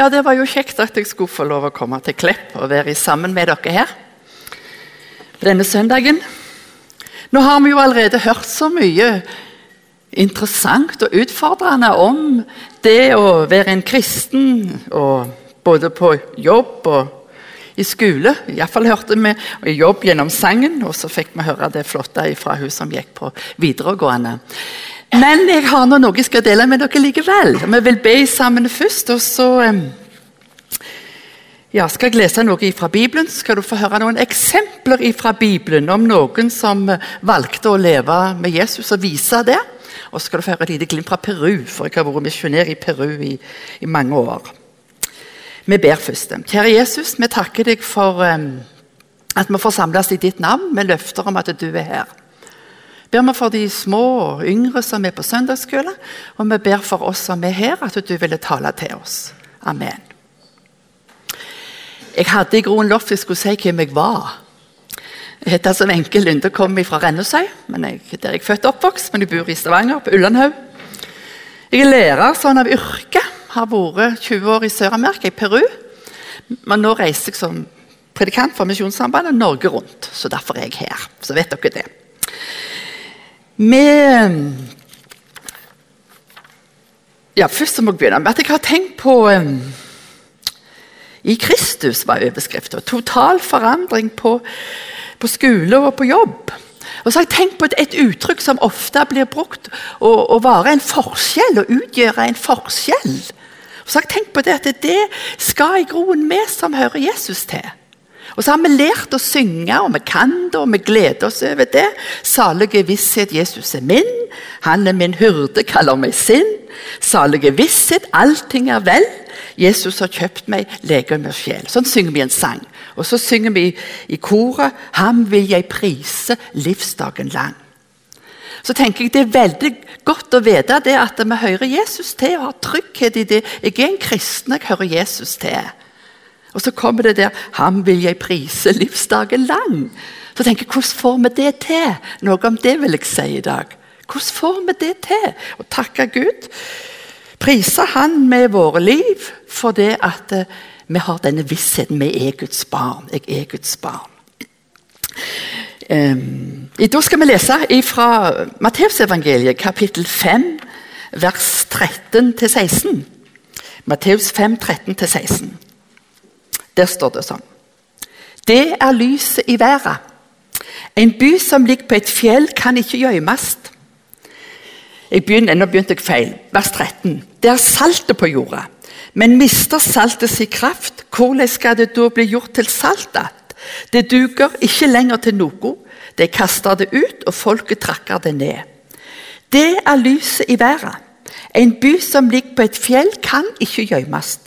Ja, det var jo kjekt at jeg skulle få lov å komme til Klepp og være sammen med dere her denne søndagen. Nå har vi jo allerede hørt så mye interessant og utfordrende om det å være en kristen, både på jobb og i skole. Iallfall hørte vi jobb gjennom sangen, og så fikk vi høre det flotte fra hun som gikk på videregående. Men jeg har nå noe jeg skal dele med dere likevel. Vi vil be sammen først, og så ja, skal jeg lese noe fra Bibelen. Skal du få høre noen eksempler fra Bibelen om noen som valgte å leve med Jesus og vise det. Og så skal du få høre et lite glimt fra Peru, for jeg har vært misjonær i Peru i, i, mange år. Vi ber først. Kjære Jesus, vi takker deg for at vi får samles i ditt navn med løfter om at du er her ber vi for de små og yngre som er på søndagsskole, og vi ber for oss som er her, at du ville tale til oss. Amen. Jeg hadde i groen lovt jeg skulle si hvem jeg var. Jeg heter som Wenche Lunde, kommer fra Rennesøy, jeg, der er født og oppvokst, men jeg bor i Stavanger, på Ullandhaug. Jeg er lærer sånn av yrke. Har vært 20 år i Sør-Amerika, i Peru. Men nå reiser jeg som predikant for Misjonssambandet Norge rundt. Så derfor er jeg her. Så vet dere det. Vi ja, Først må jeg begynne med at jeg har tenkt på um, I Kristus var overskriften. Total forandring på, på, skole og på jobb. Og så har jeg tenkt på et, et uttrykk som ofte blir brukt å, være en forskjell, å utgjøre en forskjell. Og så har jeg tenkt på det at det skal i groen vi som hører Jesus til. Og så har vi lært å synge, og vi kan det, og vi gleder oss over det. Salige visshet, Jesus er min. Han er min hyrde, kaller meg sin. Salige visshet, allting er vel. Jesus har kjøpt meg legeme og sjel. Sånn synger vi en sang. Og så synger vi i koret Ham vil jeg prise livsdagen lang. Så tenker jeg Det er veldig godt å vite det at vi hører Jesus til og har trygghet i det. Jeg er en kristen, jeg hører Jesus til. Og så kommer det der 'Ham vil jeg prise livsdagen lang'. Så tenker jeg, Hvordan får vi det til? Noe om det vil jeg si i dag. Hvordan får vi det til? Å takke Gud. Prise Han med våre liv for det at uh, vi har denne vissheten. Vi er Guds barn. Jeg er Guds barn. Um, da skal vi lese fra Matteusevangeliet, kapittel 5, vers 13-16. Matteus 5, 13-16. Der står det sånn. Det er lyset i været. En by som ligger på et fjell, kan ikke gjemmes. Nå begynte jeg feil. Vers 13. Det er saltet på jorda. Men mister saltet sin kraft, hvordan skal det da bli gjort til salt igjen? Det duger ikke lenger til noe. De kaster det ut, og folket trakker det ned. Det er lyset i været. En by som ligger på et fjell, kan ikke gjemmes.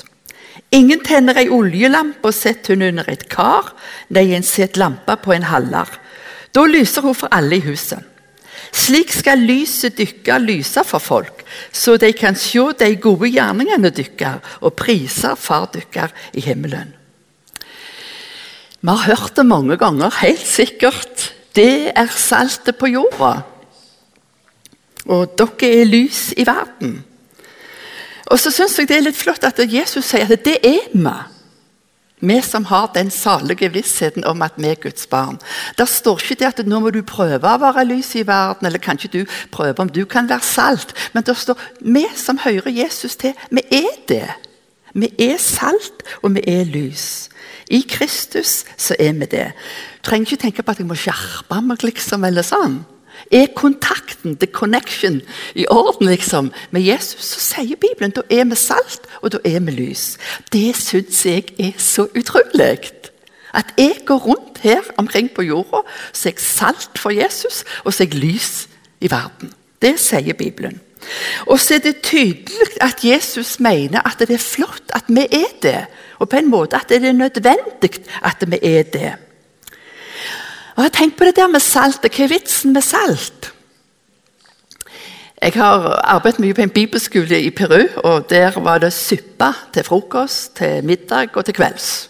Ingen tenner ei oljelampe og setter hun under et kar. Nei, en setter lampa på en haller. Da lyser hun for alle i huset. Slik skal lyset dykke lyse for folk, så de kan se de gode gjerningene dykker og priser Far dykker i himmelen. Vi har hørt det mange ganger, helt sikkert. Det er saltet på jorda. Og dere er lys i verden. Og så synes jeg Det er litt flott at Jesus sier at det er vi. Vi som har den salige vissheten om at vi er Guds barn. Der står ikke det at nå må du prøve å være lys i verden, eller kanskje du prøve om du kan være salt. Men det står vi som hører Jesus til, vi er det. Vi er salt, og vi er lys. I Kristus så er vi det. Du trenger ikke tenke på at jeg må skjerpe meg, liksom, eller sånn. Er kontakten, the connection, i orden liksom, med Jesus, så sier Bibelen da er vi salt, og da er vi lys. Det syns jeg er så utrolig. At jeg går rundt her omkring på jorda, så er jeg salt for Jesus, og så er jeg lys i verden. Det sier Bibelen. Og så er det tydelig at Jesus mener at det er flott at vi er det. Og på en måte at det er nødvendig at vi er det. Og jeg tenker på det der med salt. Hva er vitsen med salt? Jeg har arbeidet mye på en bibelskole i Peru. og Der var det suppe til frokost, til middag og til kvelds.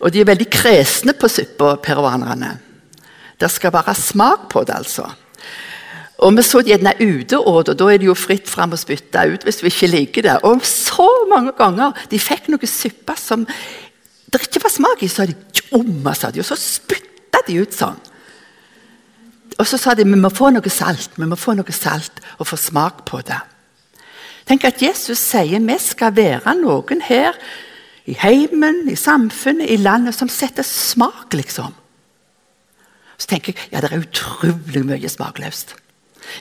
Og De er veldig kresne på suppa, peruanerne. Det skal være smak på det, altså. Og Vi så gjerne ute, og da er det jo fritt fram å spytte ut hvis vi ikke liker det. Og så mange ganger de fikk noe suppe som det ikke var smak i, så hadde de tjomma, sa de, og så spytta de ut sånn. Og så sa de vi må få noe salt vi må få noe salt og få smak på det. Tenk at Jesus sier vi skal være noen her i heimen, i samfunnet, i landet som setter smak, liksom. Så tenker jeg ja, det er utrolig mye smakløst.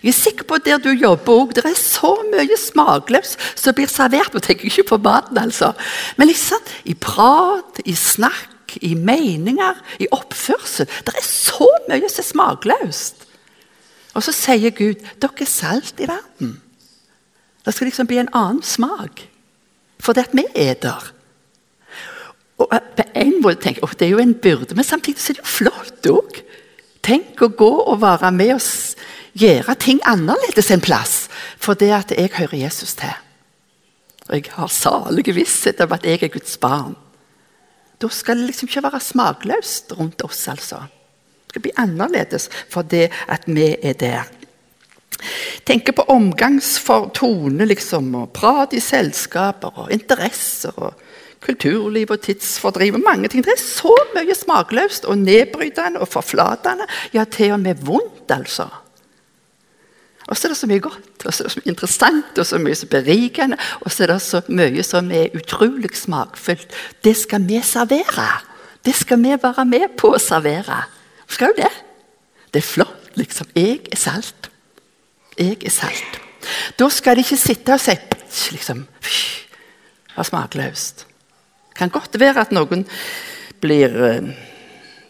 Jeg er sikker på at der du jobber òg, det er så mye smakløst som blir servert. Nå tenker jeg ikke på maten, altså. Men liksom, i prat, i snakk, i meninger, i oppførsel. Det er så mye som er smakløst. Og så sier Gud dere er salt i verden. Det skal liksom bli en annen smak. det at vi er der. Og på en måte tenker jeg, Det er jo en byrde, men samtidig er det jo flott òg. Tenk å gå og være med og gjøre ting annerledes en plass. For det at jeg hører Jesus til. Og jeg har salig visshet om at jeg er Guds barn. Da skal det liksom ikke være smakløst rundt oss, altså. Det skal bli annerledes for det at vi er der. Tenker på omgangsfortone, liksom, og prat i selskaper og interesser. og kulturliv og tidsfordriv og mange ting. Det er så mye smakløst og nedbrytende og forflatende. Ja, til og med vondt, altså. Og så er det så mye godt, og så er det så mye interessant og så mye så berikende. Og så er det så mye som er utrolig smakfullt. Det skal vi servere. Det skal vi være med på å servere. Skal jo det. Det er flott, liksom. Jeg er salt. Jeg er salt. Da skal de ikke sitte og si liksom, Det var smakløst. Det kan godt være at noen blir uh,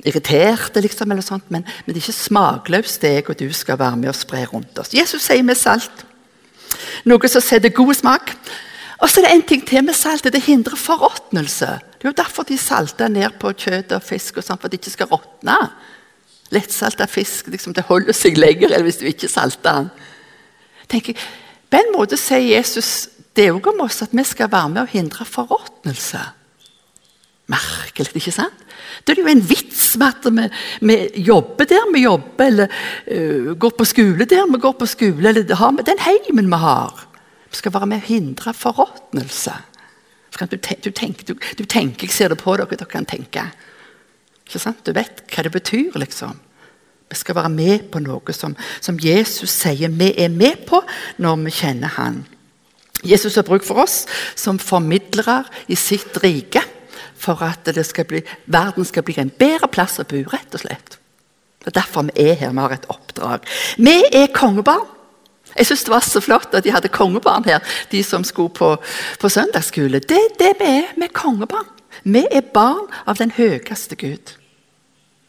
irriterte, liksom, eller sånt, men, men, det er ikke smakløst det jeg og du skal være med og spre rundt oss. Jesus sier med salt. Noe som setter god smak. Og så er det en ting til med salt. Det hindrer forråtnelse. Det er jo derfor de salter ned på kjøtt og fisk, og sånt, for at det ikke skal råtne. Lettsalta fisk liksom, det holder seg lenger enn hvis du ikke salter den. Tenker, på en måte sier Jesus det òg om oss at vi skal være med og hindre forråtnelse. Merkelig, ikke sant? Da er det jo en vits med at vi, vi jobber der vi jobber, eller uh, går på skole der vi går på skole, eller har vi den heimen vi har. Vi skal være med å hindre forråtnelse. Du, du, tenker, du, du tenker, Jeg ser det på dere, dere kan tenke. Ikke sant? Du vet hva det betyr, liksom. Vi skal være med på noe som, som Jesus sier vi er med på når vi kjenner Han. Jesus har bruk for oss som formidlere i sitt rike for at skal bli, verden skal bli en bedre plass å bo, rett og slett. Det er derfor vi er her. Vi har et oppdrag. Vi er kongebarn. Jeg syns det var så flott at de hadde kongebarn her, de som skulle på, på søndagsskole. Det er det vi er. Vi er kongebarn. Vi er barn av den høyeste Gud.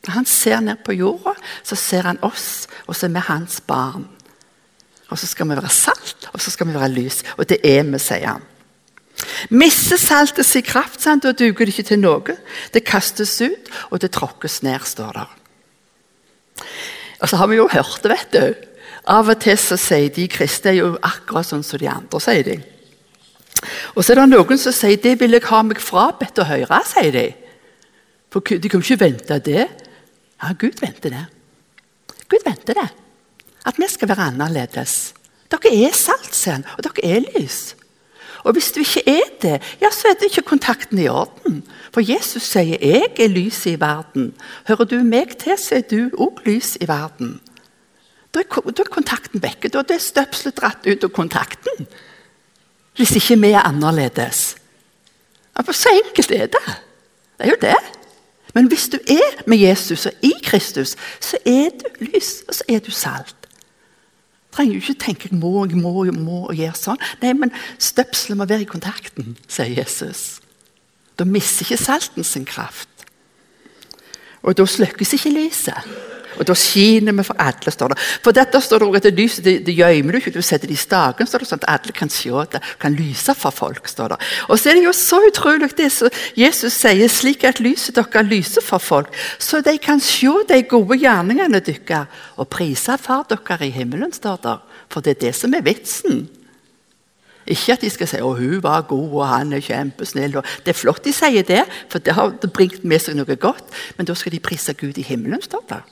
Når han ser ned på jorda, så ser han oss, og så er vi hans barn. Og så skal vi være salt, og så skal vi være lys. Og det er vi, sier han. Mister saltet sin kraft, sant? da duger det ikke til noe. Det kastes ut, og det tråkkes ned, står der. Og så har vi jo hørt det, vet du. Av og til så sier de kristne jo akkurat sånn som de andre, sier de. Og så er det noen som sier 'det vil jeg ha meg frabedt å høre', sier de. For de kunne ikke vente det. Ja, Gud venter det. Gud venter det. At vi skal være annerledes. Dere er salt, sier han, og dere er lys. Og hvis du ikke er det, ja, så er det ikke kontakten i orden. For Jesus sier 'jeg er lyset i verden'. Hører du meg til, så er du òg lys i verden. Da er, kontakten vekke. Da er støpselet dratt ut av kontakten. Hvis ikke vi er annerledes. Ja, så enkelt er det. Det er jo det. Men hvis du er med Jesus og i Kristus, så er du lys, og så er du salt trenger jo ikke tenke jeg må, jeg må, jeg må og gjøre sånn. Nei, men støpselet må være i kontakten, sier Jesus. Da mister ikke salten sin kraft. Og da slukkes ikke lyset. Og da skiner vi for alle, står det. For dette står det også at lyset det, det gjemmer du ikke, du setter det i staken, står det sånn at alle kan se det, kan lyse for folk. står det. Og så er det jo så utrolig det som Jesus sier, slik at lyset dere lyser for folk, så de kan se de gode gjerningene deres og prise Far dere i himmelen, står det. For det er det som er vitsen. Ikke at de skal si at hun var god og han er kjempesnill. det er flott de sier det, for det har bringt med seg noe godt. Men da skal de prise Gud i himmelen. står det.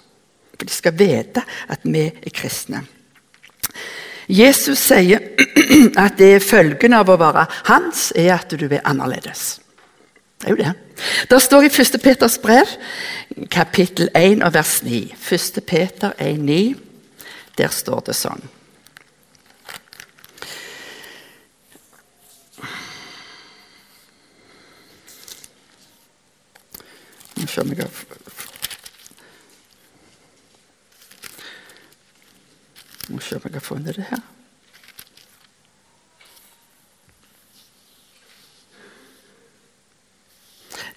For de skal vite at vi er kristne. Jesus sier at det er følgen av å være hans, er at du er annerledes. Det er jo det. Det står i 1. Peters brev, kapittel 1 og vers 9. 1. Peter 1, 9. Der står det sånn. Nå ser vi se om jeg har funnet det her.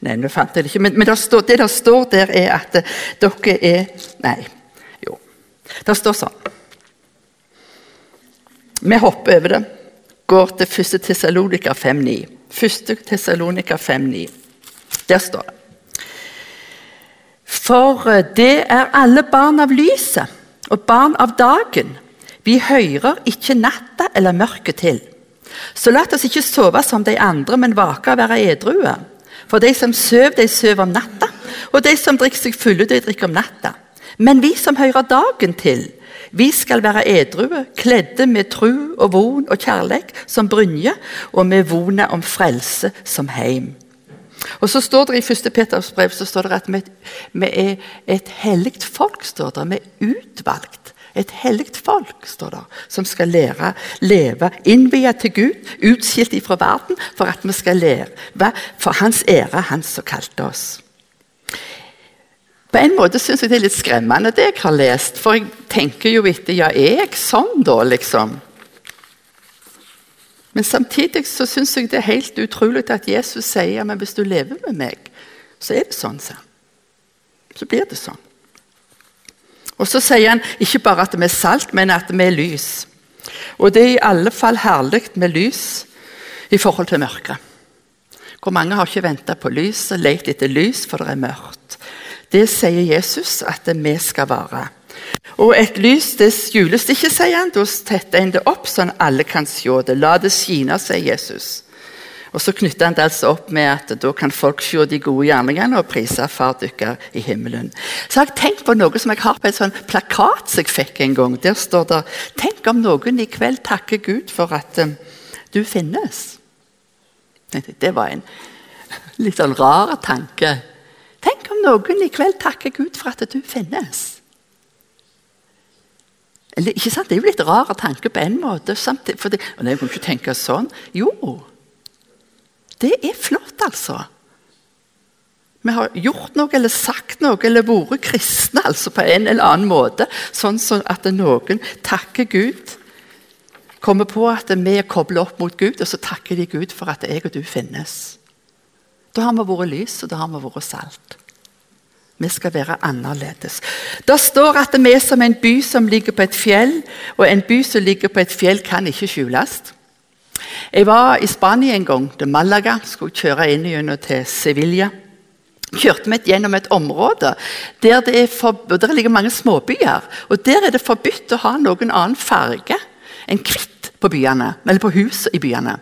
Nei, nå fant jeg det ikke. Men, men det, står, det der står der, er at dere er Nei, jo. Det står sånn. Vi hopper over det. Går til 1. Tessalonika 5,9. 1. Tessalonika 5,9. Der står det. For det er alle barn av lyset og barn av dagen. Vi hører ikke natta eller mørket til. Så la oss ikke sove som de andre, men vake og være edrue. For de som søv, de søv om natta, og de som drikker seg fulle, de drikker om natta. Men vi som hører dagen til, vi skal være edrue, kledde med tru og von og kjærleik som brynje, og med vonet om frelse som heim. Og så står det I 1. Peters brev så står det at vi, vi er et hellig folk. står det, Vi er utvalgt. Et hellig folk, står det, som skal lære, leve innviet til Gud, utskilt fra verden, for at vi skal leve for Hans ære, Han som kalte oss. På en måte syns jeg det er litt skremmende, det jeg har lest. For jeg tenker jo etter Ja, er jeg sånn, da, liksom? Men samtidig så syns jeg det er helt utrolig at Jesus sier men hvis du lever med meg, så er det sånn. Så blir det sånn. Og Så sier han ikke bare at vi er salt, men at vi er lys. Og det er i alle fall herlig med lys i forhold til mørket. Hvor mange har ikke venta på lys og lett etter lys, for det er mørkt. Det sier Jesus at vi skal være. Og et lys det skjules ikke, sier han. Da tetter en det opp, sånn alle kan se det. La det skine, sier Jesus. Og Så knytter han det altså opp med at da kan folk se de gode gjerningene og prise far dykker i himmelen. Så har jeg tenkt på noe som jeg har på en sånn plakat som jeg fikk en gang. Der står det 'Tenk om noen i kveld takker Gud for at um, du finnes'. Det var en litt sånn rar tanke. Tenk om noen i kveld takker Gud for at du finnes. Ikke sant? Det er jo litt rar tanke på en måte. Samtidig, for det, og jeg kan ikke tenke sånn. Jo, det er flott, altså. Vi har gjort noe eller sagt noe eller vært kristne altså på en eller annen måte, sånn at noen takker Gud. Kommer på at vi er koblet opp mot Gud, og så takker de Gud for at jeg og du finnes. Da har vi vært lys, og da har vi vært salt. Vi skal være annerledes. Det står at vi er som en by som ligger på et fjell, og en by som ligger på et fjell, kan ikke skjules. Jeg var i Spania en gang, til Malaga. Skulle kjøre inn gjennom til Sevilla. Kjørte vi gjennom et område der det, for, der ligger mange småbyer. og Der er det forbudt å ha noen annen farge enn hvitt på byene, eller på hus i byene.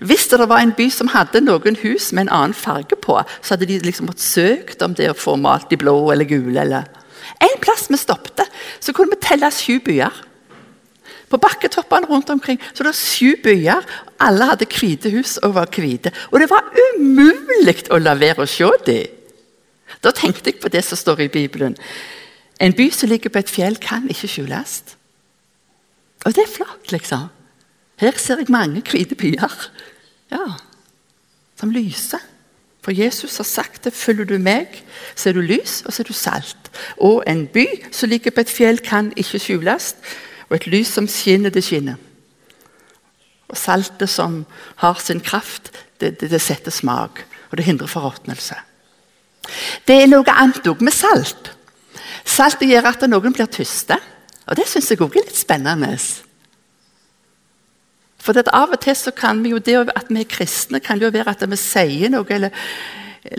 Hvis det var en by som hadde noen hus med en annen farge på, så hadde de liksom måttet søkt om det å få malt de blå eller gule. Eller. En plass vi stoppet, så kunne vi telle sju byer. På bakketoppene rundt omkring så det var sju byer. Alle hadde hvite hus og var hvite. Og det var umulig å la være å se dem. Da tenkte jeg på det som står i Bibelen. En by som ligger på et fjell, kan ikke skjules. Og det er flott, liksom. Her ser jeg mange hvite byer ja, som lyser. For Jesus har sagt det. Følger du meg, så er du lys, og så er du salt. Og en by som ligger på et fjell, kan ikke skjules. Og et lys som skinner, det skinner. Og saltet som har sin kraft, det, det, det setter smak. Og det hindrer forråtnelse. Det er noe annet òg med salt. Saltet gjør at noen blir tyste. Og det syns jeg òg er litt spennende. For Av og til så kan vi jo det at vi er kristne, kan jo være at vi sier noe eller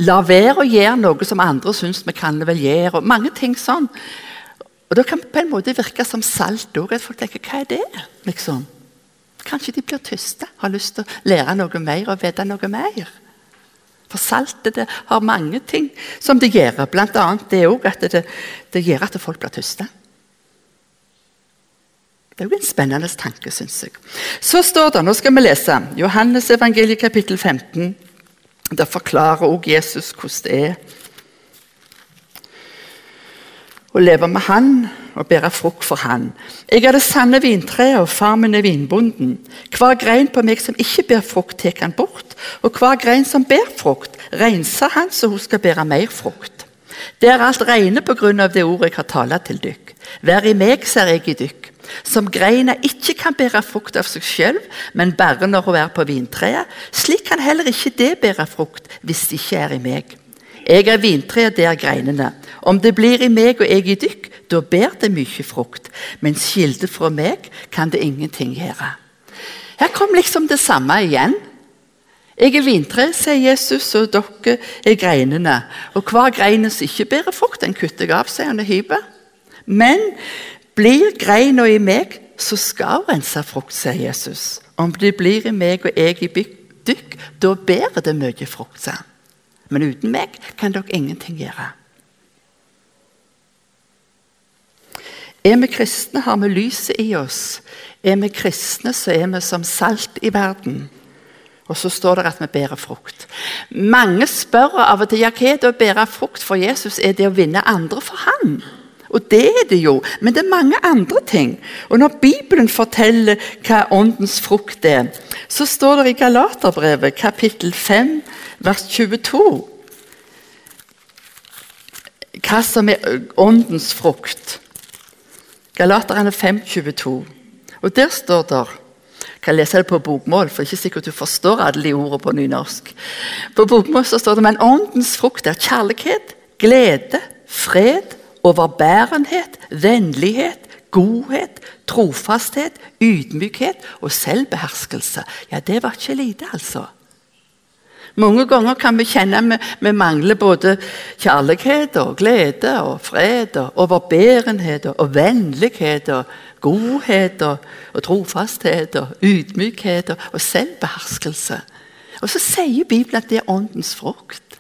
lar være å gjøre noe som andre syns vi kan vel gjøre. og mange ting sånn. Og Da kan det på en måte virke som salt òg. Folk tenker hva er det? liksom? Kanskje de blir tyste, har lyst til å lære noe mer og vite noe mer. For saltet det har mange ting som det gjør. Bl.a. det òg at det, det gjør at folk blir tyste. Det er jo en spennende tanke, syns jeg. Så står det, nå skal vi lese Johannes evangeliet kapittel 15. Der forklarer også Jesus hvordan det er å leve med Han og bære frukt for Han. Jeg er det sanne vintreet, og far min er vinbonden. Hver grein på meg som ikke bærer frukt, tar han bort. Og hver grein som bærer frukt, renser han så hun skal bære mer frukt. Det er alt rene på grunn av det ordet jeg har talt til dykk. Vær i meg, ser jeg i dykk. Som greina ikke kan bære frukt av seg selv, men bare når hun er på vintreet, slik kan heller ikke det bære frukt hvis det ikke er i meg. Jeg er vintreet, det er greinene. Om det blir i meg og jeg i dykk, da bærer det mye frukt. Men skilde fra meg kan det ingenting gjøre. Her kom liksom det samme igjen. Jeg er vintreet, sier Jesus, og dere er greinene. Og hver grein som ikke bærer frukt, den kutter jeg av, sier han og hyper. Men blir greina i meg, så skal hun frukt, sier Jesus. Om det blir i meg og jeg i dykk, da bærer det mye frukt. Men uten meg kan dere ingenting gjøre. Er vi kristne, har vi lyset i oss. Er vi kristne, så er vi som salt i verden. Og så står det at vi bærer frukt. Mange spør av og til ja, hva er det å bære frukt for Jesus. Er det å vinne andre for han? Og det er det jo, men det er mange andre ting. Og Når Bibelen forteller hva åndens frukt er, så står det i Galaterbrevet kapittel 5 vers 22. Hva som er åndens frukt. Galaterne 5, 22. Og der står det jeg kan lese det på bokmål, for ikke sikkert du forstår alle de ordene på nynorsk. På bokmål så står det men åndens frukt er kjærlighet, glede, fred, overbærenhet, vennlighet, godhet, trofasthet, ydmykhet og selvbeherskelse. Ja, det var ikke lite, altså. Mange ganger kan vi kjenne at vi, mangler både kjærlighet og glede og fred og overbærenhet og vennlighet og godhet og, trofasthet og ydmykhet og selvbeherskelse. Og så sier Bibelen at det er åndens frukt.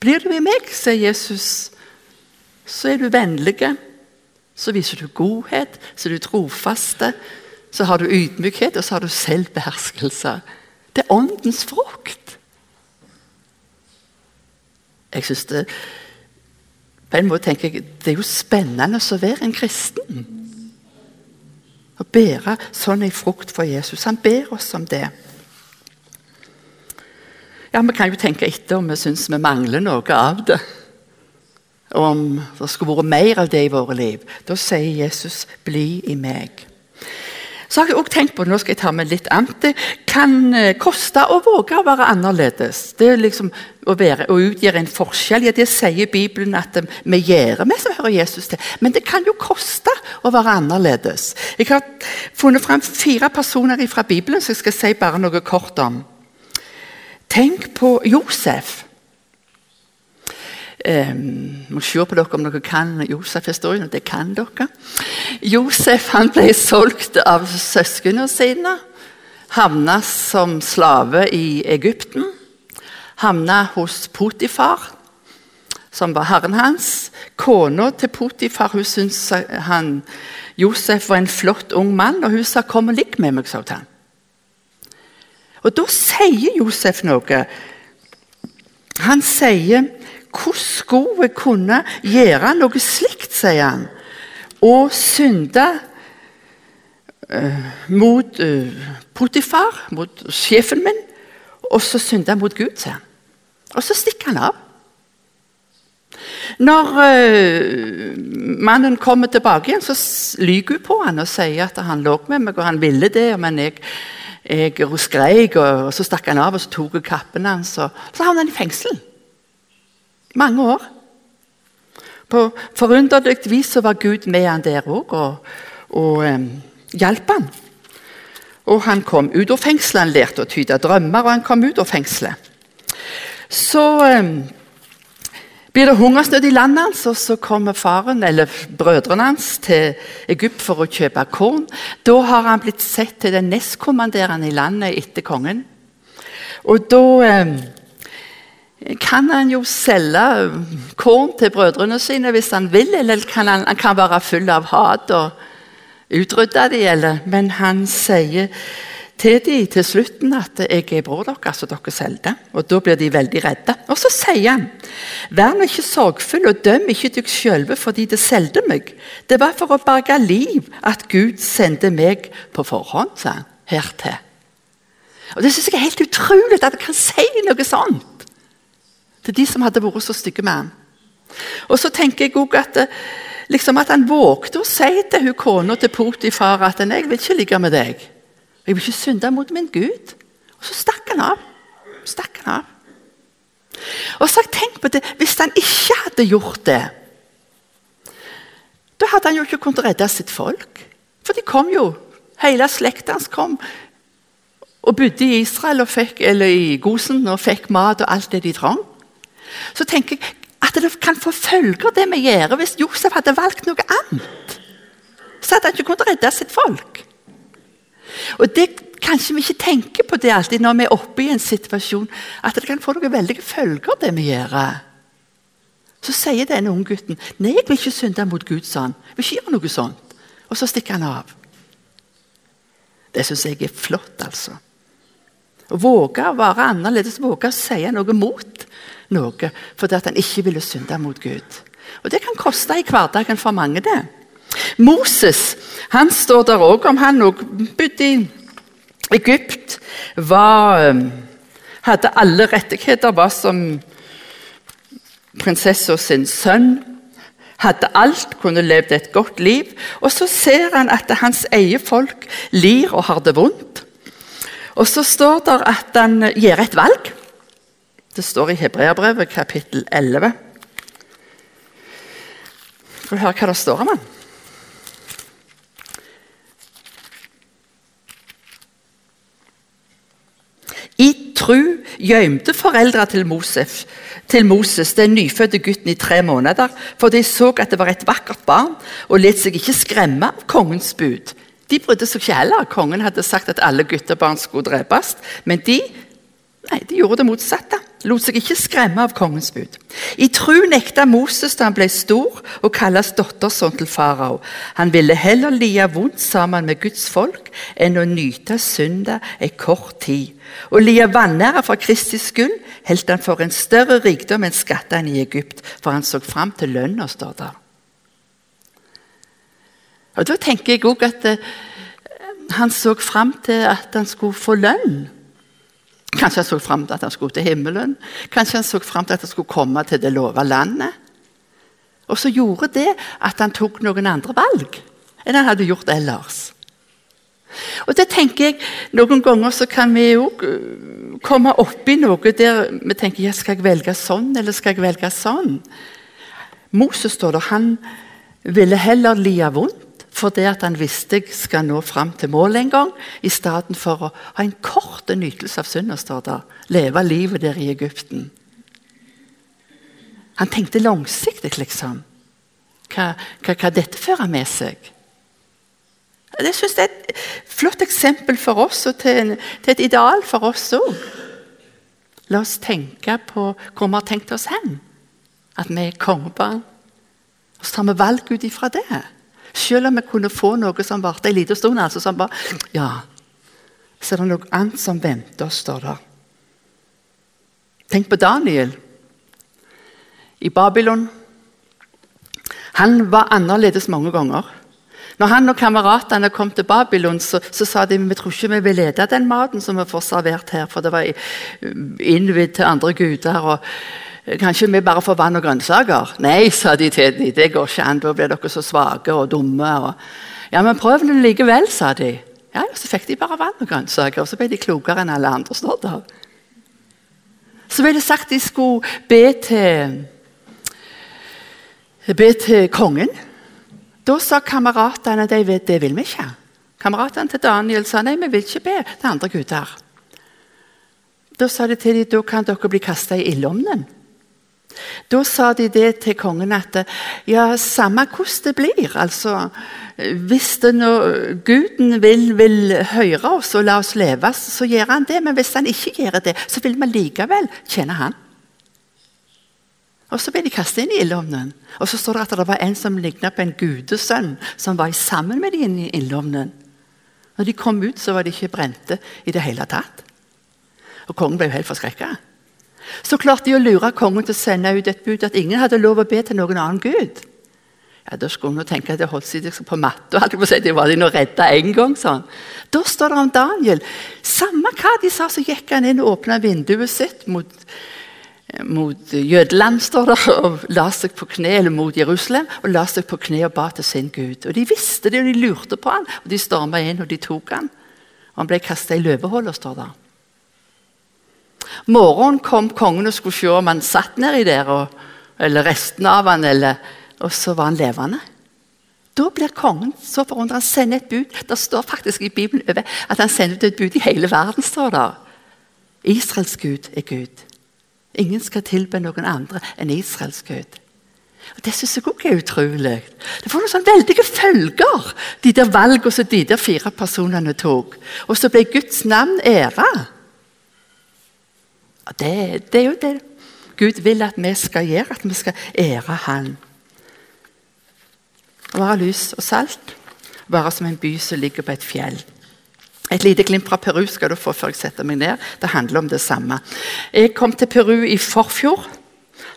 Blir du i meg, sier Jesus, så er du vennlig. Så viser du godhet, så er du trofaste. Så har du ydmykhet, og så har du selvbeherskelse. Det er åndens frukt. Jeg synes det, På en måte tenker jeg det er jo spennende å være en kristen. Å bære sånn en frukt for Jesus. Han ber oss om det. Ja, Vi kan jo tenke etter om vi syns vi mangler noe av det. Om det skulle vært mer av det i våre liv. Da sier Jesus 'bli i meg'. Så har jeg også tenkt på nå skal jeg ta med litt annet, det kan eh, koste å våge å være annerledes. Det er liksom å, være, å utgjøre en forskjell. Ja, det sier Bibelen at eh, vi gjør, vi som hører Jesus til. Men det kan jo koste å være annerledes. Jeg har funnet fram fire personer fra Bibelen som jeg skal si bare noe kort om. Tenk på Josef. Um, må se på dere om dere kan Josef-historien, det kan dere. Josef han ble solgt av søsknene sine. Havna som slave i Egypten. Havna hos Potifar, som var herren hans. Kona til Potifar hun syntes han, Josef var en flott ung mann, og hun sa 'kom og ligg med meg'. sa han. Og Da sier Josef noe. Han sier hvordan skulle jeg kunne gjøre noe slikt, sier han, og synde uh, mot uh, Potifar, mot sjefen min, og så synde mot Gud, sier han. Og så stikker han av. Når uh, mannen kommer tilbake igjen, så lyver hun på han og sier at han lå med meg, og han ville det, men jeg, jeg skreik, og, og så stakk han av, og så tok hun kappen hans, og så havnet han i fengsel. Mange år. På forunderlig vis var Gud med han der òg og, og um, hjalp han. Og han kom ut av fengselet, han lærte å tyde drømmer, og han kom ut av fengselet. Så um, blir det hungersnød i landet hans, og så kommer faren, eller brødrene hans til Egypt for å kjøpe korn. Da har han blitt sett til den nestkommanderende i landet etter kongen. Og da um, kan han jo selge korn til brødrene sine hvis han vil, eller kan han, han kan være full av hat og utrydde de, eller, men han sier til de til slutten at 'jeg er bror deres, så dere selger'. Og Da blir de veldig redde. Og så sier han 'Vær nå ikke sorgfull, og døm ikke dere sjølve fordi det solgte meg'. 'Det var for å berge liv at Gud sendte meg på forhånd', sa han hertil. Og Det syns jeg er helt utrolig at han kan si noe sånt til de som hadde vært så stygge med ham. Og så tenker jeg også at, liksom at han vågte å si til hun kona til Potifar at 'jeg vil ikke ligge med deg'. Jeg vil ikke synde mot min Gud. Og så stakk han av. Stakk han av. Og så tenk på det, Hvis han ikke hadde gjort det, da hadde han jo ikke kunnet redde sitt folk. For de kom jo. Hele slekta hans kom og bodde i Israel fikk, eller i Gosen og fikk mat og alt det de trang. Så tenker jeg at det kan få følger, det vi gjør. Hvis Josef hadde valgt noe annet, så hadde han ikke kunnet redde sitt folk. Og det Kanskje vi ikke tenker på det alltid når vi er oppe i en situasjon, at det kan få noen veldige følger, det vi gjør. Så sier denne unggutten nei, jeg vil ikke synde mot Gud, sånn. Jeg vil ikke gjøre noe sånt. Og så stikker han av. Det syns jeg er flott, altså. Å våge å være annerledes, våge å si noe mot noe fordi at han ikke ville synde mot Gud. Og Det kan koste i hverdagen for mange. det. Moses han står der òg om han òg bodde i Egypt. Var, um, hadde alle rettigheter, var som prinsessa sin sønn. Hadde alt, kunne levd et godt liv. Og så ser han at hans eget folk lir og har det vondt. Og så står det at han gjør et valg. Det står i Hebreabrevet kapittel 11. Skal du høre hva det står om han? I tru gjømte foreldra til, til Moses den nyfødte gutten i tre måneder, for de så at det var et vakkert barn, og lot seg ikke skremme av kongens bud. De brydde seg ikke heller. Kongen hadde sagt at alle guttebarn skulle drepes, men de Nei, de gjorde det motsatte. Lot seg ikke skremme av kongens bud. I tru nekta Moses da han ble stor, og kalles dattersønn til farao. Han ville heller lide vondt sammen med Guds folk enn å nyte synda ei kort tid. Å lide vanære for Kristi skyld holdt han for en større rikdom enn skattene i Egypt, for han så fram til lønna, står det. Og Da tenker jeg òg at eh, han så fram til at han skulle få lønn. Kanskje han så fram til at han skulle til himmelen. Kanskje han så fram til at han skulle komme til det lova landet. Og så gjorde det at han tok noen andre valg enn han hadde gjort ellers. Og det tenker jeg, Noen ganger så kan vi jo komme komme oppi noe der vi tenker ja, skal jeg velge sånn eller skal jeg velge sånn. Moses står der, han ville heller lide vondt fordi at han visste jeg skal nå fram til målet en gang, i stedet for å ha en kort nytelse av synda, står det. Leve livet der i Egypten. Han tenkte langsiktig, liksom. Hva, hva, hva dette fører med seg. Det synes jeg er et flott eksempel for oss, og til, til et ideal for oss òg. La oss tenke på hvor vi har tenkt oss hen. At vi er kongebarn. Og så tar vi valg ut ifra det. Selv om vi kunne få noe som varte en liten stund, altså som bare Ja. Så er det noe annet som venter oss, står. Tenk på Daniel i Babylon. Han var annerledes mange ganger. Når han og kameratene kom til Babylon, så, så sa de vi tror ikke vi vil lede den maten som vi får servert her, for det var innvidd til andre guder. og Kanskje vi bare får vann og grønnsaker? Nei, sa de til dem. Det går ikke an. Da blir dere så svake og dumme. Og... Ja, men prøv det likevel, sa de. Ja, Så fikk de bare vann og grønnsaker, og så ble de klokere enn alle andre. står der. Så ble det sagt de skulle be til, be til kongen. Da sa kameratene at det vil vi ikke. Kameratene til Daniel sa nei, vi vil ikke be til andre guder. Da sa de til dem da kan dere bli kasta i ildovnen. Da sa de det til kongen at ja, samme hvordan det blir altså, Hvis det nå, Guden vil, vil, høre oss og la oss leve, så gjør han det. Men hvis han ikke gjør det, så vil vi likevel kjenne han. Og Så ble de kastet inn i ildovnen. Og så står det at det var en som lignet på en gudesønn, som var sammen med dem i ildovnen. Når de kom ut, så var de ikke brente i det hele tatt. Og kongen ble jo helt forskrekka. Så klarte de å lure kongen til å sende ut et bud at ingen hadde lov å be til noen annen gud. Ja, Da skulle hun tenke at det holdt seg liksom på matta. Det var de nå redda en gang. sånn. Da står det om Daniel. Samme hva de sa, så gikk han inn og åpna vinduet sitt mot mot Jødeland, står det, og la seg på kne, eller mot Jerusalem, og la seg på kne og ba til sin Gud. Og De visste det, og de lurte på han, og de storma inn og de tok han. Og Han ble kasta i løveholdet, står det. Morgenen kom kongen og skulle se om han satt nedi der, og, eller resten av han, eller, og så var han levende. Da blir kongen så forundret. Han sender et bud. Det står faktisk i Bibelen at han sender ut et bud i hele verden. står der. Israels Gud er Gud. Ingen skal tilbe noen andre enn Israels Gud. Og Det syns jeg òg er utrolig. Det får noen sånne veldige følger, de der valgene som de der fire personene tok. Og så ble Guds navn æra. Det, det er jo det Gud vil at vi skal gjøre, at vi skal ære Han. Å være lys og salt, være som en by som ligger på et fjell. Et lite glimt fra Peru skal du få før jeg setter meg ned. Det handler om det samme. Jeg kom til Peru i forfjor.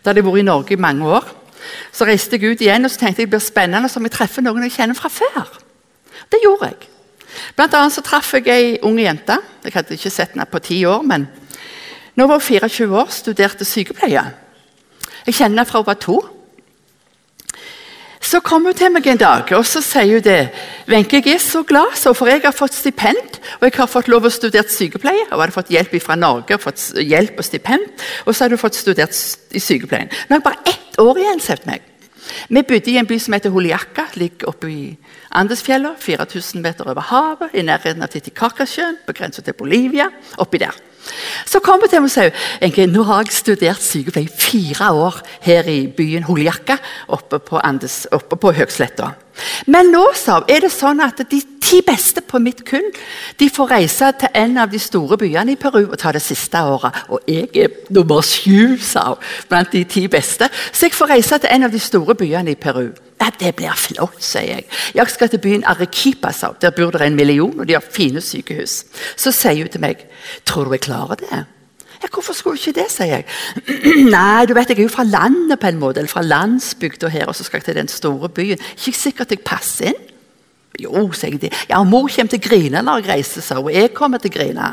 Da hadde jeg vært i Norge i mange år. Så reiste jeg ut igjen og så tenkte jeg det blir spennende om jeg treffer noen jeg kjenner fra før. Det gjorde jeg. Blant annet så traff jeg ei ung jente. Jeg hadde ikke sett henne på ti år, men nå var hun 24 år, studerte sykepleie. Jeg kjenner henne fra hun var to. Så kom hun til meg en dag og så sier hun det. Wenche, jeg er så glad, så, for jeg har fått stipend og jeg har fått lov å studere sykepleie. og hadde fått hjelp fra Norge, fått hjelp og stipend, og så hadde hun fått studert i sykepleien. Nå har jeg bare ett år igjen, sett meg. Vi bodde i en by som heter Holiaka, ligger oppe i Andesfjella, 4000 meter over havet, i nærheten av Titicacasjøen, på grensa til Bolivia. oppi der. Så kom jeg til meg og nå har jeg studert sykepleie fire år her i byen Holjakka, oppe på, Andes, på Høgsletta. Men nå er det sånn at de ti beste på mitt kull de får reise til en av de store byene i Peru og ta det siste året. Og jeg er nummer sju sa hun, blant de ti beste, så jeg får reise til en av de store byene i Peru. Ja, Det blir flott, sier jeg. Jeg skal til byen Arequipa. sa Der bor det en million, og de har fine sykehus. Så sier hun til meg, 'Tror du jeg klarer det?' Ja, 'Hvorfor skulle ikke det?' sier jeg. 'Nei, du vet, jeg er jo fra landet, på en måte, eller fra landsbygda her, og så skal jeg til den store byen.' 'Ikke sikkert jeg passer inn?' Jo, sier jeg. Ja, mor kommer til å grine når jeg reiser, sa hun. Jeg kommer til å grine.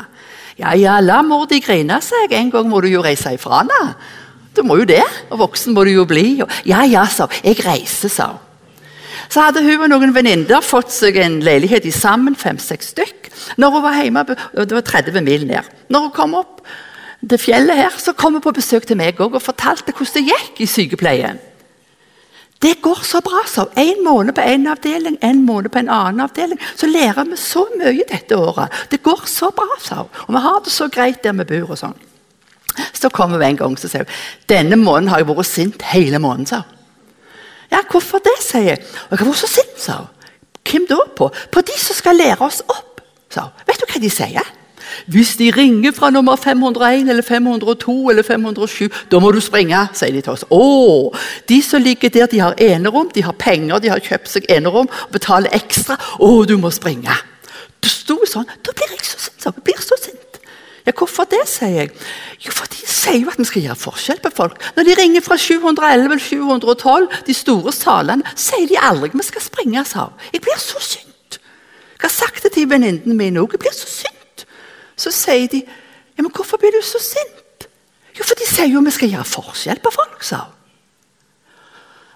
Ja, ja, la mor di grine, sa jeg. En gang må du jo reise ifra henne. Du må jo det. Og voksen må du jo bli. ja, ja, sa hun. Jeg reiser, sa hun. Så hadde hun og noen venninner fått seg en leilighet i sammen, fem-seks stykk. Når hun var hjemme, Det var 30 mil ned. Når hun kom opp til fjellet her, så kom hun på besøk til meg og fortalte hvordan det gikk i sykepleien. Det går så bra, så. En måned på en avdeling, en måned på en annen avdeling. Så lærer vi så mye dette året. Det går så bra, sa. Og vi har det så greit der vi bor. og sånn. Så kommer hun en gang og sier denne måneden har jeg vært sint hele måneden. sa. Ja, hvorfor det, sier jeg. Og jeg har vært så sint, sa hun. Hvem da på? På de som skal lære oss opp, sa. Vet du hva de sier? Hvis de ringer fra nummer 501 eller 502 eller 507, da må du springe, sier de til oss. Å, de som ligger der, de har enerom, de har penger, de har kjøpt seg enerom og betaler ekstra. Å, du må springe. Det sto sånn. Da blir jeg så sint. Jeg blir så sint. Ja, Hvorfor det, sier jeg. Jo, for De sier jo at vi skal gjøre forskjell på folk. Når de ringer fra 711 eller 712, de store salene, sier de aldri vi skal springe av. Jeg blir så sint. Jeg har sagt det til venninnene mine òg. Jeg blir så sint. Så sier de ja, men hvorfor blir du så sint? Jo, for de sier jo vi skal gjøre forskjell på folk, sa hun.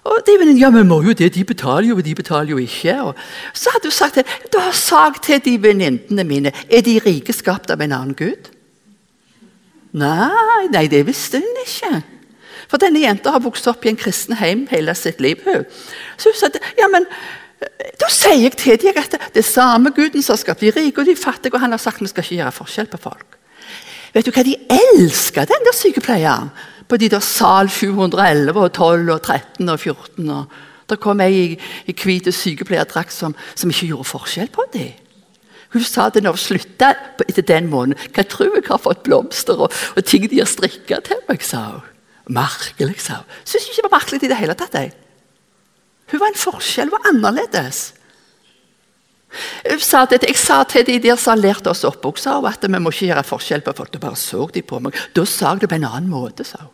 Og de venninnene ja, men må jo det, de betaler jo, de betaler jo ikke. Og så hadde hun sagt det. Du har sagt til de venninnene mine er de rike skapt av en annen gud? Nei, nei, det visste hun ikke. For denne jenta har vokst opp i en kristen heim hele sitt liv. Så hun sa ja, men da sier jeg til dem at det er samme guden som har skapt de rike og de fattige, og han har sagt vi skal ikke gjøre forskjell på folk. Vet du hva de elsker, den der sykepleieren? På de der sal 711 og 12 og 13 og 14. Og det kom ei i, i hvit sykepleierdrakt som, som, ikke gjorde forskjell på dem. Hun sa det når hun slutta etter den måneden. Hva tror jeg har fått blomster og, og ting de har strikka til meg? sa hun. Merkelig, sa hun. Syns ikke det var merkelig i det hele tatt. Jeg. Hun var en forskjell, hun var annerledes. Jeg sa, til, jeg sa til de der som har lært oss opp, sa at vi må ikke gjøre forskjell på folk. Da bare så de på meg. Da sa jeg det på en annen måte, sa hun.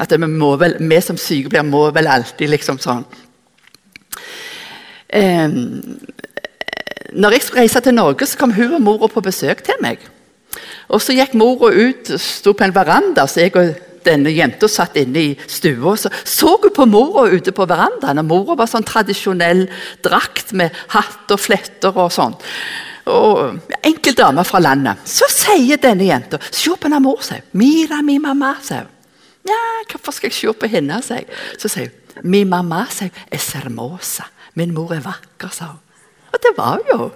At vi, vel, vi som sykepleiere må vel alltid liksom sånn eh, Når jeg skulle reise til Norge, så kom hun og mora på besøk til meg. Og Så gikk mora ut, sto på en veranda, så jeg og denne jenta satt inne i stua. Så så hun på mora ute på verandaen. og Mora var sånn tradisjonell drakt med hatt og fletter og sånn. Og Enkel dame fra landet. Så sier denne jenta Se på denne mor, sier Mira, mi mamma, sier Ja, hvorfor skal jeg se på henne, sier Så sier hun Mi mamma, sier er sermosa. Min mor er vakker, sa hun. Og det var hun jo.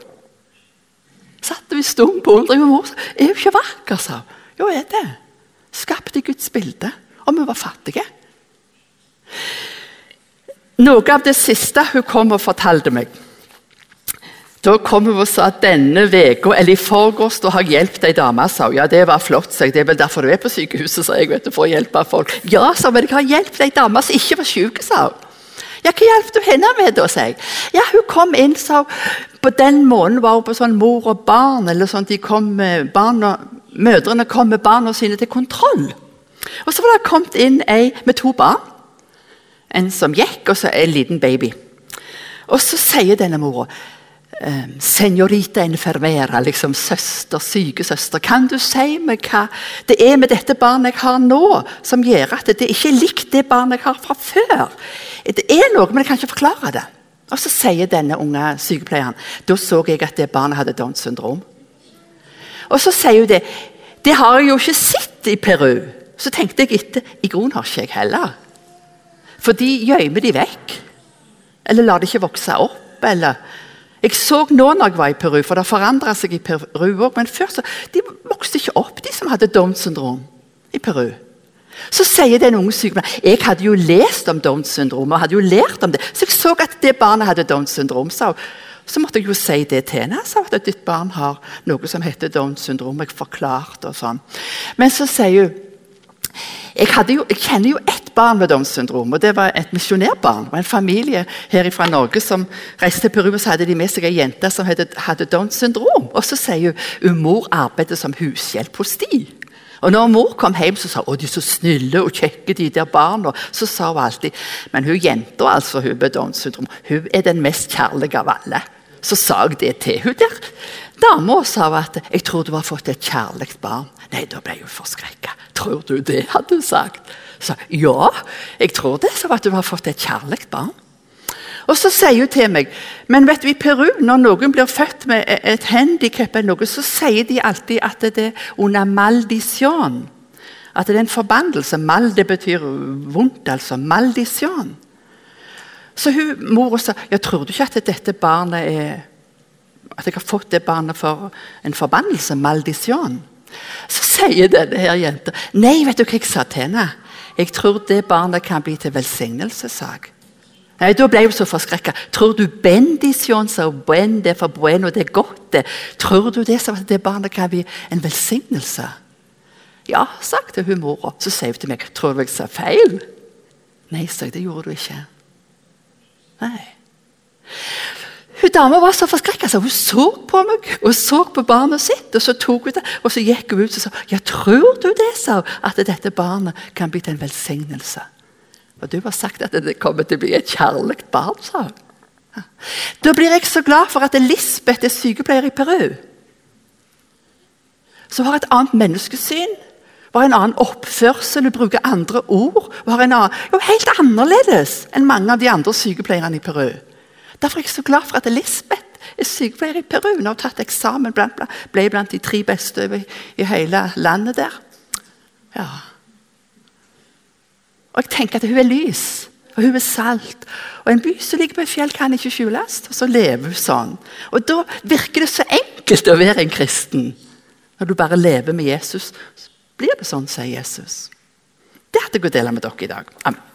Satt vi stum på undring. Mor er jo ikke vakker, sa hun. Jo, er det. Skapt i Guds bilde. Og vi var fattige. Noe av det siste hun kom og fortalte meg Da kom hun og sa at denne veka, eller i forgårs da har jeg hjulpet ei dame. sa hun. Ja, det var flott, sa jeg. Det er vel derfor du er på sykehuset, sa jeg. vet du, for å hjelpe folk. Ja, sa hun, men jeg har hjulpet ei dame som ikke var syk, sa hun. Ja, Hva hjalp du henne med, da? sa jeg. Ja, Hun kom inn, sa hun. På den måneden var hun på sånn mor og barn. eller sånn, de kom med barna, Mødrene kom med barna sine til kontroll. Og Så var det kommet inn ei med to barn. En som gikk, og så en liten baby. Og Så sier denne mora ehm, Senorita enfermera, liksom søster, sykesøster, kan du si meg hva det er med dette barnet jeg har nå, som gjør at det ikke er likt det barnet jeg har fra før? Det er noe, men jeg kan ikke forklare det. Og Så sier denne unge sykepleieren da så jeg at det barnet hadde Downs syndrom. Og så sier hun det. Det har jeg jo ikke sett i Peru. Så tenkte jeg etter. I grunnen har ikke jeg heller. For de gjemmer de vekk. Eller lar det ikke vokse opp. eller... Jeg så nå når jeg var i Peru, for det forandra seg i Peru òg. Men før så, de vokste ikke opp, de som hadde Downs syndrom i Peru. Så sier den unge sykepleieren jeg hadde jo lest om Downs syndrom. og hadde jo lært om det, Så jeg så at det barnet hadde Downs syndrom. Så, Så måtte jeg jo si det til henne. sa at ditt barn har noe som heter Downs syndrom. Jeg forklarte og sånn. Men så sier hun jeg, jo, jeg, kjenner jo ett barn med Downs syndrom. og Det var et misjonærbarn. og En familie her fra Norge som reiste til Peru og så hadde de med seg ei jente som hadde, hadde Downs syndrom. Og så sier hun at mor arbeider som hushjelp hos de. Og når mor kom hjem, så sa hun de er så snille og kjekke, de der barna. Så sa hun alltid Men hun jenta altså, hun med Downs syndrom, hun er den mest kjærlige av alle. Så sa jeg det til hun der. Dama sa at jeg tror du har fått et kjærlig barn. Nei, da ble hun forskrekka. Tror du det, hadde hun sagt. Så ja, jeg tror det, sa at du har fått et kjærlig barn. Og så sier hun til meg men vet du, i Peru, når noen blir født med e- et handikap, så sier de alltid at det er under maldisjon. At det er en forbannelse. Mal det betyr vondt, altså. Maldisjon. Så hun, mora sa jeg tror du ikke at dette barnet er At jeg har fått det barnet for en forbannelse? Maldisjon. Så sier denne her jenta nei, vet du hva jeg sa til henne? Jeg tror det barnet kan bli til velsignelse, sa jeg. Nei, Da ble hun så forskrekka. Tror du bendisjon, sa buen, det er for bueno, det er godt, det. Tror du det, så at det barnet kan bli en velsignelse? Ja, sagte hun mora. Så sa hun til meg, tror du jeg sa feil? Nei, sa jeg, det gjorde du ikke. Nei. Hun Dama var så forskrekka. Hun så på meg og så på barnet sitt. og Så tok hun det, og så gikk hun ut og sa ja, tror du det, sa hun, at dette barnet kan bli til en velsignelse. Og du har sagt at det kommer til å bli et kjærlig barn, sa hun. Da blir jeg så glad for at Lisbeth er sykepleier i Peru. Som har et annet menneskesyn, har en annen oppførsel, hun bruker andre ord. Hun har en annen, jo Helt annerledes enn mange av de andre sykepleierne i Peru. Derfor er jeg så glad for at Lisbeth er sykepleier i Peru. Hun har tatt eksamen, blant, ble blant de tre beste i hele landet der. Ja, og jeg tenker at hun er lys, og hun er salt. Og En by som ligger på et fjell, kan ikke skjules. Og så lever hun sånn. Og Da virker det så enkelt å være en kristen. Når du bare lever med Jesus, så blir det sånn, sier Jesus. Det hadde jeg å dele med dere i dag. Amen.